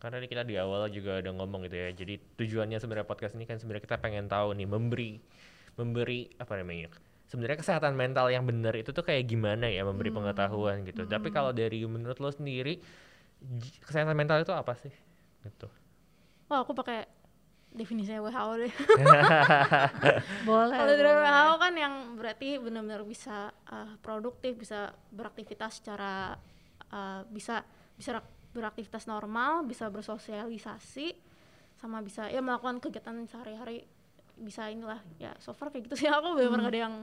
Karena ini kita di awal juga udah ngomong gitu ya. Jadi tujuannya sebenarnya podcast ini kan sebenarnya kita pengen tahu nih memberi memberi apa namanya? Sebenarnya kesehatan mental yang benar itu tuh kayak gimana ya memberi pengetahuan gitu. Tapi kalau dari menurut lo sendiri kesehatan mental itu apa sih? Gitu. wah aku pakai definisinya WHO deh Boleh. kalau dari. WHO kan yang berarti benar-benar bisa eh, produktif bisa beraktivitas secara eh, bisa bisa rak- beraktivitas normal bisa bersosialisasi sama bisa ya melakukan kegiatan sehari-hari bisa inilah ya so far kayak gitu sih aku benar-benar nggak ada yang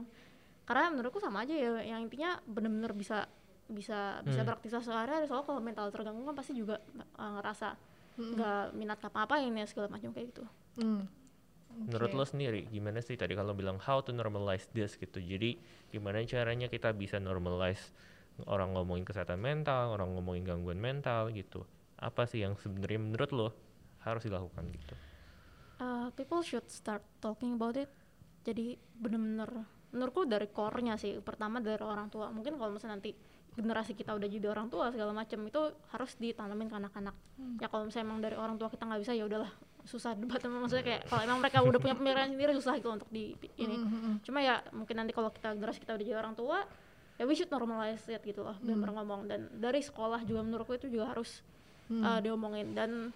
karena menurutku sama aja ya yang intinya benar-benar bisa bisa bisa Hmm. beraktivitas sehari-hari soalnya kalau mental terganggu kan pasti juga eh, ngerasa nggak minat ngapa-ngapain ya segala macam kayak gitu Hmm. Menurut Oke. lo sendiri gimana sih tadi kalau bilang how to normalize this gitu. Jadi gimana caranya kita bisa normalize orang ngomongin kesehatan mental, orang ngomongin gangguan mental gitu. Apa sih yang sebenarnya menurut lo harus dilakukan gitu? Uh, people should start talking about it. Jadi bener-bener menurutku dari core-nya sih. Pertama dari orang tua. Mungkin kalau misalnya nanti generasi kita udah jadi orang tua segala macam itu harus ditanamin ke anak-anak. Ya kalau misalnya emang dari orang tua kita nggak bisa ya udahlah susah debat maksudnya kayak kalau emang mereka udah punya pemikiran sendiri susah gitu untuk di ini. Cuma ya mungkin nanti kalau kita generasi kita udah jadi orang tua ya we should normalize it gitu loh benar ngomong. Dan dari sekolah juga menurutku itu juga harus uh, diomongin. Dan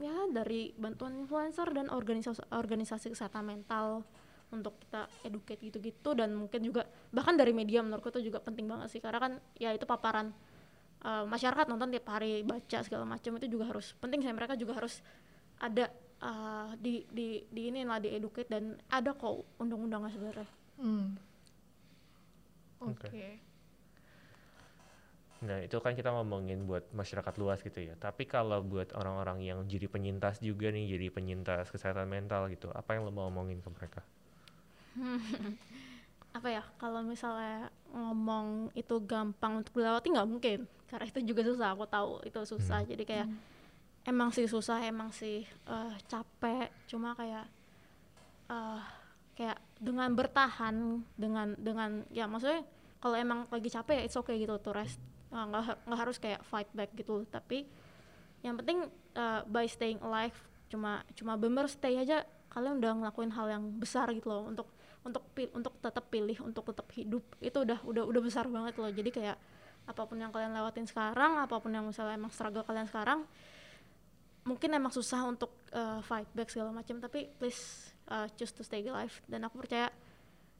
ya dari bantuan influencer dan organisasi organisasi kesehatan mental untuk kita educate gitu-gitu dan mungkin juga bahkan dari media menurutku itu juga penting banget sih karena kan ya itu paparan uh, masyarakat nonton tiap hari baca segala macam itu juga harus penting sih mereka juga harus ada uh, di di di ini lah di educate dan ada kok undang-undangnya sebenarnya Hmm. Oke. Oke. Nah, itu kan kita ngomongin buat masyarakat luas gitu ya. Tapi kalau buat orang-orang yang jadi penyintas juga nih, jadi penyintas kesehatan mental gitu, apa yang lo mau ngomongin ke mereka? apa ya kalau misalnya ngomong itu gampang untuk dilewati nggak mungkin karena itu juga susah aku tahu itu susah. Hmm. jadi kayak emang sih susah emang sih eh, capek. Cuma kayak eh kayak dengan bertahan dengan dengan ya maksudnya kalau emang lagi capek ya it's okay gitu to rest. Nggak nggak harus kayak fight back gitu. Tapi yang penting eh, by staying alive cuma cuma bener stay aja kalian udah ngelakuin hal yang besar gitu loh untuk untuk pi- untuk tetap pilih untuk tetap hidup itu udah udah udah besar banget loh. Jadi kayak apa pun yang kalian lewatin sekarang apa pun yang misalnya emang struggle kalian sekarang mungkin emang susah untuk uh, fight back segala macam. Tapi please uh, choose to stay alive. Dan aku percaya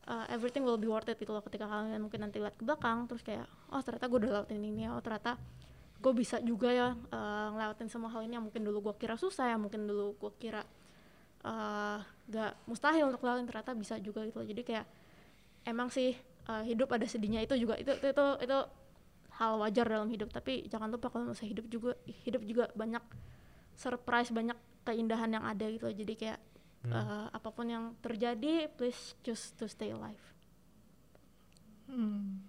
uh, everything will be worth it gitu loh ketika kalian mungkin nanti lihat ke belakang terus kayak oh ternyata gue udah lewatin ini oh ternyata gue bisa juga ya uh, ngelewatin semua hal ini yang mungkin dulu gue kira susah ya mungkin dulu gue kira uh, gak mustahil untuk lewatin ternyata bisa juga gitu loh jadi kayak emang sih uh, hidup ada sedihnya itu juga itu itu itu, itu hal wajar dalam hidup tapi jangan lupa kalau misalnya hidup juga hidup juga banyak surprise banyak keindahan yang ada gitu loh. jadi kayak Hmm. uh, apa pun yang terjadi please choose to stay alive Hmm.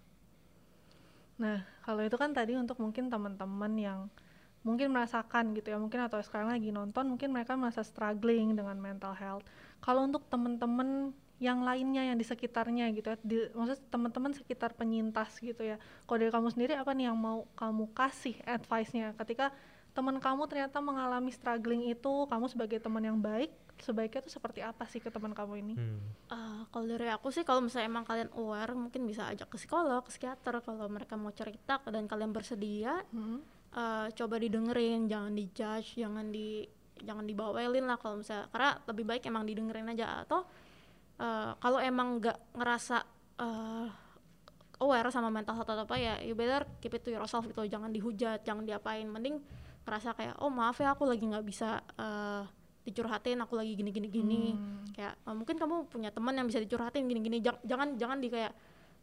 Nah, kalau itu kan tadi untuk mungkin teman-teman yang mungkin merasakan gitu ya, mungkin atau sekarang lagi nonton, mungkin mereka merasa struggling dengan mental health. Kalau untuk teman-teman yang lainnya yang di sekitarnya gitu ya, di, maksudnya teman-teman sekitar penyintas gitu ya. Kalau dari kamu sendiri apa nih yang mau kamu kasih advice-nya ketika teman kamu ternyata mengalami struggling itu, kamu sebagai teman yang baik, sebaiknya tuh seperti apa sih ke teman kamu ini? Hmm. Uh, kalau dari aku sih kalau misalnya emang kalian aware mungkin bisa ajak ke psikolog ke psikiater kalau mereka mau cerita dan kalian bersedia Hmm. Uh, coba didengerin jangan dijudge jangan di jangan dibawelin lah kalau misalnya karena lebih baik emang didengerin aja. Atau uh, kalau emang nggak ngerasa uh, aware sama mental health atau apa ya you better keep it to yourself gitu. Jangan dihujat jangan diapain. Mending ngerasa kayak oh maaf ya aku lagi nggak bisa uh, dicurhatin aku lagi gini gini gini Hmm. kayak "Oh, mungkin kamu punya teman yang bisa dicurhatin gini gini jangan jangan di kayak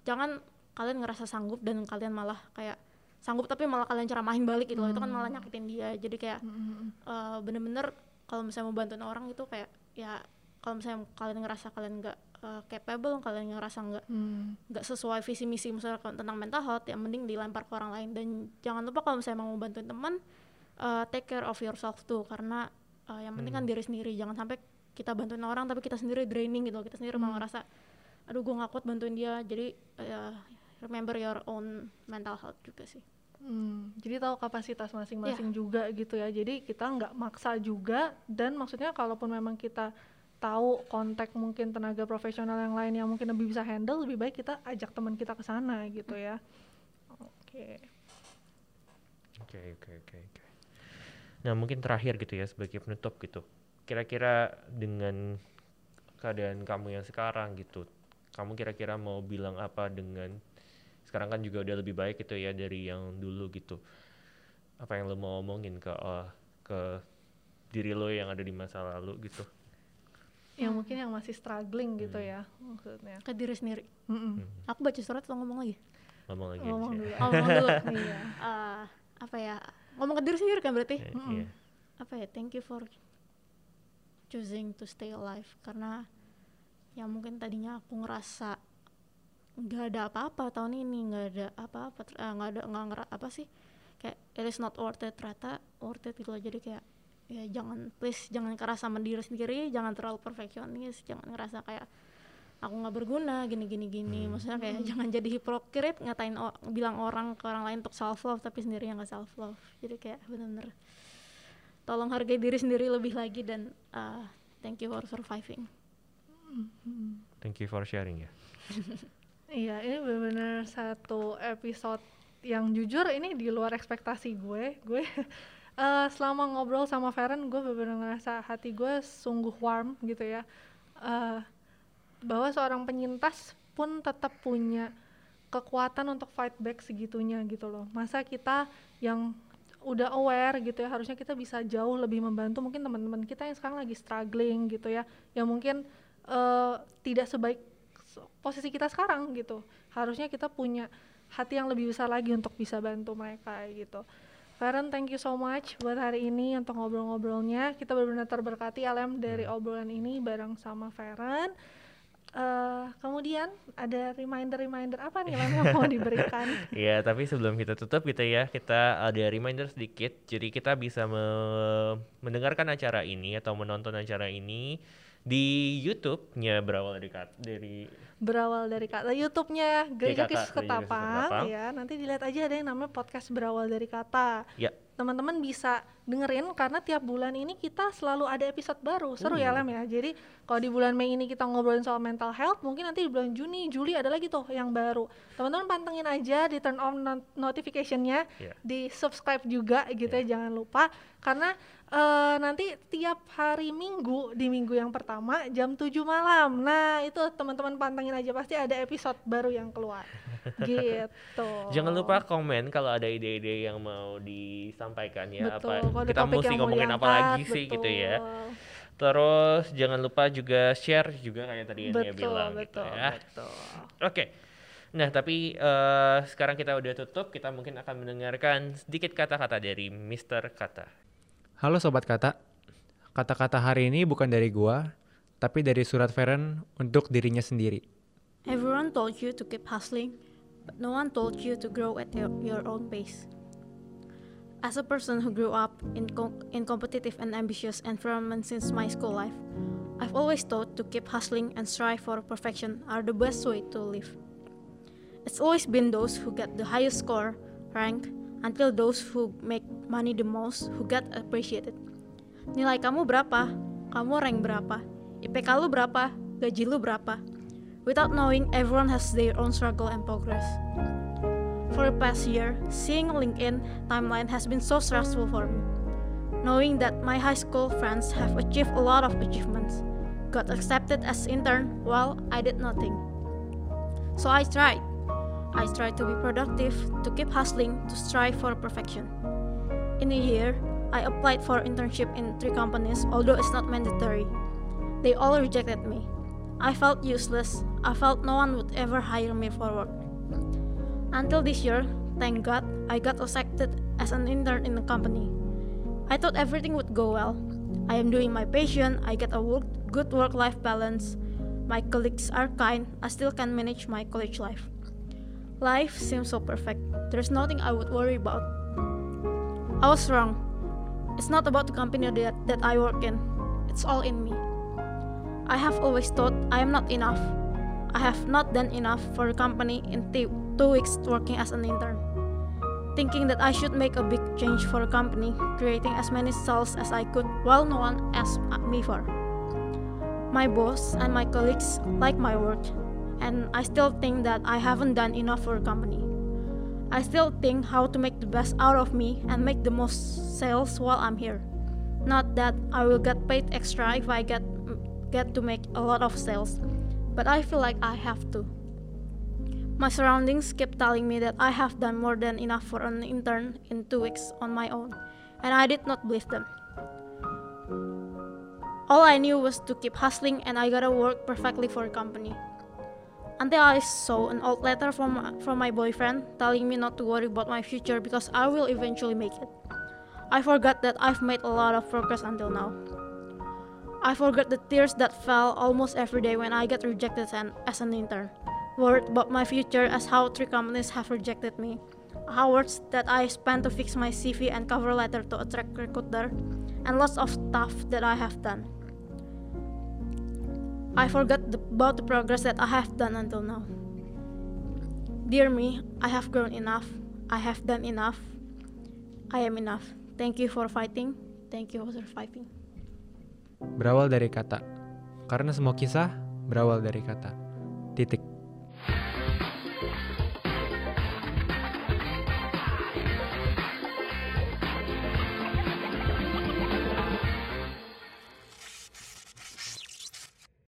jangan kalian ngerasa sanggup dan kalian malah kayak sanggup tapi malah kalian ceramahin balik gitu loh. Itu kan malah nyakitin dia. Jadi kayak Hmm. eh, bener-bener kalau misalnya mau bantuin orang itu kayak ya kalau misalnya kalian ngerasa kalian nggak eh, capable kalian ngerasa nggak Hmm. nggak sesuai visi misi misalnya tentang mental health ya mending dilempar ke orang lain. Dan jangan lupa kalau misalnya mau bantuin teman eh, take care of yourself tuh. Karena eh, yang penting kan diri sendiri. Jangan sampai kita bantuin orang tapi kita sendiri draining gitu kita sendiri malah ngerasa aduh gue nggak kuat bantuin dia. Jadi eh, remember your own mental health juga sih Hmm, jadi tahu kapasitas masing-masing juga gitu ya. Jadi kita nggak maksa juga dan maksudnya kalaupun memang kita tahu kontak mungkin tenaga profesional yang lain yang mungkin lebih bisa handle, lebih baik kita ajak teman kita ke sana gitu ya. Oke. Oke, oke, oke, oke. Nah, mungkin terakhir gitu ya sebagai penutup gitu. Kira-kira dengan keadaan kamu yang sekarang gitu, kamu kira-kira mau bilang apa dengan sekarang kan juga udah lebih baik gitu ya dari yang dulu gitu. Apa yang lo mau omongin ke eh, ke diri lo yang ada di masa lalu gitu? Yang mungkin yang masih struggling gitu ya maksudnya. ke diri sendiri Mm-mm. aku baca surat atau ngomong lagi Ngomong lagi Ngomong aja. dulu. oh, ngomong dulu Iya. Eh, apa ya ngomong ke diri sendiri kan berarti Eh, Mm-mm. iya. apa ya thank you for choosing to stay alive karena ya mungkin tadinya aku ngerasa nggak ada apa-apa tahun ini nggak ada apa-apa eh, nggak ada nggak ngera apa sih kayak it is not worth it ternyata worth it gitu loh. Jadi kayak ya jangan please jangan keras sama diri sendiri jangan terlalu perfeksionis jangan ngerasa kayak aku nggak berguna gini gini gini. Maksudnya kayak jangan jadi hipokrit ngatain o- bilang orang ke orang lain untuk self love tapi sendiri yang nggak self love jadi kayak bener-bener tolong hargai diri sendiri lebih lagi dan uh, thank you for surviving. Thank you for sharing ya. Iya, ini benar-benar satu episode yang jujur ini di luar ekspektasi gue. Gue eh, selama ngobrol sama Feren, gue benar-benar ngerasa hati gue sungguh warm gitu ya. Eh, bahwa seorang penyintas pun tetap punya kekuatan untuk fight back segitunya gitu loh. Masa kita yang udah aware gitu ya, harusnya kita bisa jauh lebih membantu mungkin teman-teman kita yang sekarang lagi struggling gitu ya, yang mungkin eh, tidak sebaik posisi kita sekarang gitu. Harusnya kita punya hati yang lebih besar lagi untuk bisa bantu mereka gitu. Feren, thank you so much buat hari ini untuk ngobrol-ngobrolnya. Kita benar-benar terberkati Alem dari obrolan ini bareng sama Feren. Eh, kemudian ada reminder-reminder apa nih Lem yang mau diberikan? Iya, tapi sebelum kita tutup gitu ya, kita ada reminder sedikit. Jadi kita bisa me- mendengarkan acara ini atau menonton acara ini di YouTube-nya berawal dari kat- dari berawal dari kata YouTube-nya Gereja Kristus Ketapang ya. Nanti dilihat aja ada yang namanya podcast berawal dari kata. ya Teman-teman bisa dengerin karena tiap bulan ini kita selalu ada episode baru. Seru ya Uh. Lem ya. Jadi kalau di bulan Mei ini kita ngobrolin soal mental health, mungkin nanti di bulan Juni, Juli ada lagi tuh yang baru. Teman-teman pantengin aja di turn on not- notification-nya, Iya. di subscribe juga gitu ya, jangan lupa karena eh, nanti tiap hari Minggu di minggu yang pertama jam 7 malam. Nah, itu teman-teman pantengin aja pasti ada episode baru yang keluar. gitu. Jangan lupa komen kalau ada ide-ide yang mau disampaikan ya Betul, apa kita mesti ngomongin apa diangkat, lagi sih gitu ya. betul. Terus jangan lupa juga share juga kayak tadi yang dia Betul, bilang betul, gitu ya. betul. Oke. Nah, tapi eh, sekarang kita udah tutup, kita mungkin akan mendengarkan sedikit kata-kata dari Mr. Kata. Halo Sobat Kata, kata-kata hari ini bukan dari gua, tapi dari surat Feren untuk dirinya sendiri. everyone told you to keep hustling but no one told you to grow at your, own pace As a person who grew up in, com- in competitive and ambitious environment since my school life, I've always thought to keep hustling and strive for perfection are the best way to live. It's always been those who get the highest score, rank, until those who make money the most who get appreciated. Nilai kamu berapa? Kamu rank berapa? IPK lu berapa? Gaji lu berapa? Without knowing, everyone has their own struggle and progress. For the past year, seeing LinkedIn timeline has been so stressful for me. Knowing that my high school friends have achieved a lot of achievements, got accepted as intern while I did nothing. So I tried. I tried to be productive, to keep hustling, to strive for perfection. In a year, I applied for internship in three companies, although it's not mandatory. They all rejected me. I felt useless. I felt no one would ever hire me for work. Until this year, thank God, I got accepted as an intern in the company. I thought everything would go well. I am doing my passion, I get a work, good work life balance. My colleagues are kind, I still can manage my college life. Life seems so perfect. There's nothing I would worry about. I was wrong. It's not about the company that, that I work in, it's all in me. I have always thought I am not enough. I have not done enough for the company in two weeks working as an intern. Thinking that I should make a big change for the company, creating as many sales as I could while no one asked me for. My boss and my colleagues like my work, and I still think that I haven't done enough for the company. I still think how to make the best out of me and make the most sales while I'm here. Not that I will get paid extra if I get get to make a lot of sales, but I feel like I have to. My surroundings keep telling me that I have done more than enough for an intern in two weeks on my own, and I did not believe them. All I knew was to keep hustling, and I gotta work perfectly for a company. Until I saw an old letter from, from my boyfriend telling me not to worry about my future because I will eventually make it. I forgot that I've made a lot of progress until now. I forgot the tears that fell almost every day when I get rejected as an intern. Worried about my future as how three companies have rejected me. Hours that I spent to fix my CV and cover letter to attract recruiter, and lots of stuff that I have done. I forgot the, about the progress that I have done until now. Dear me, I have grown enough. I have done enough. I am enough. Thank you for fighting. Thank you for surviving. Berawal dari kata. Karena semua kisah berawal dari kata. Titik.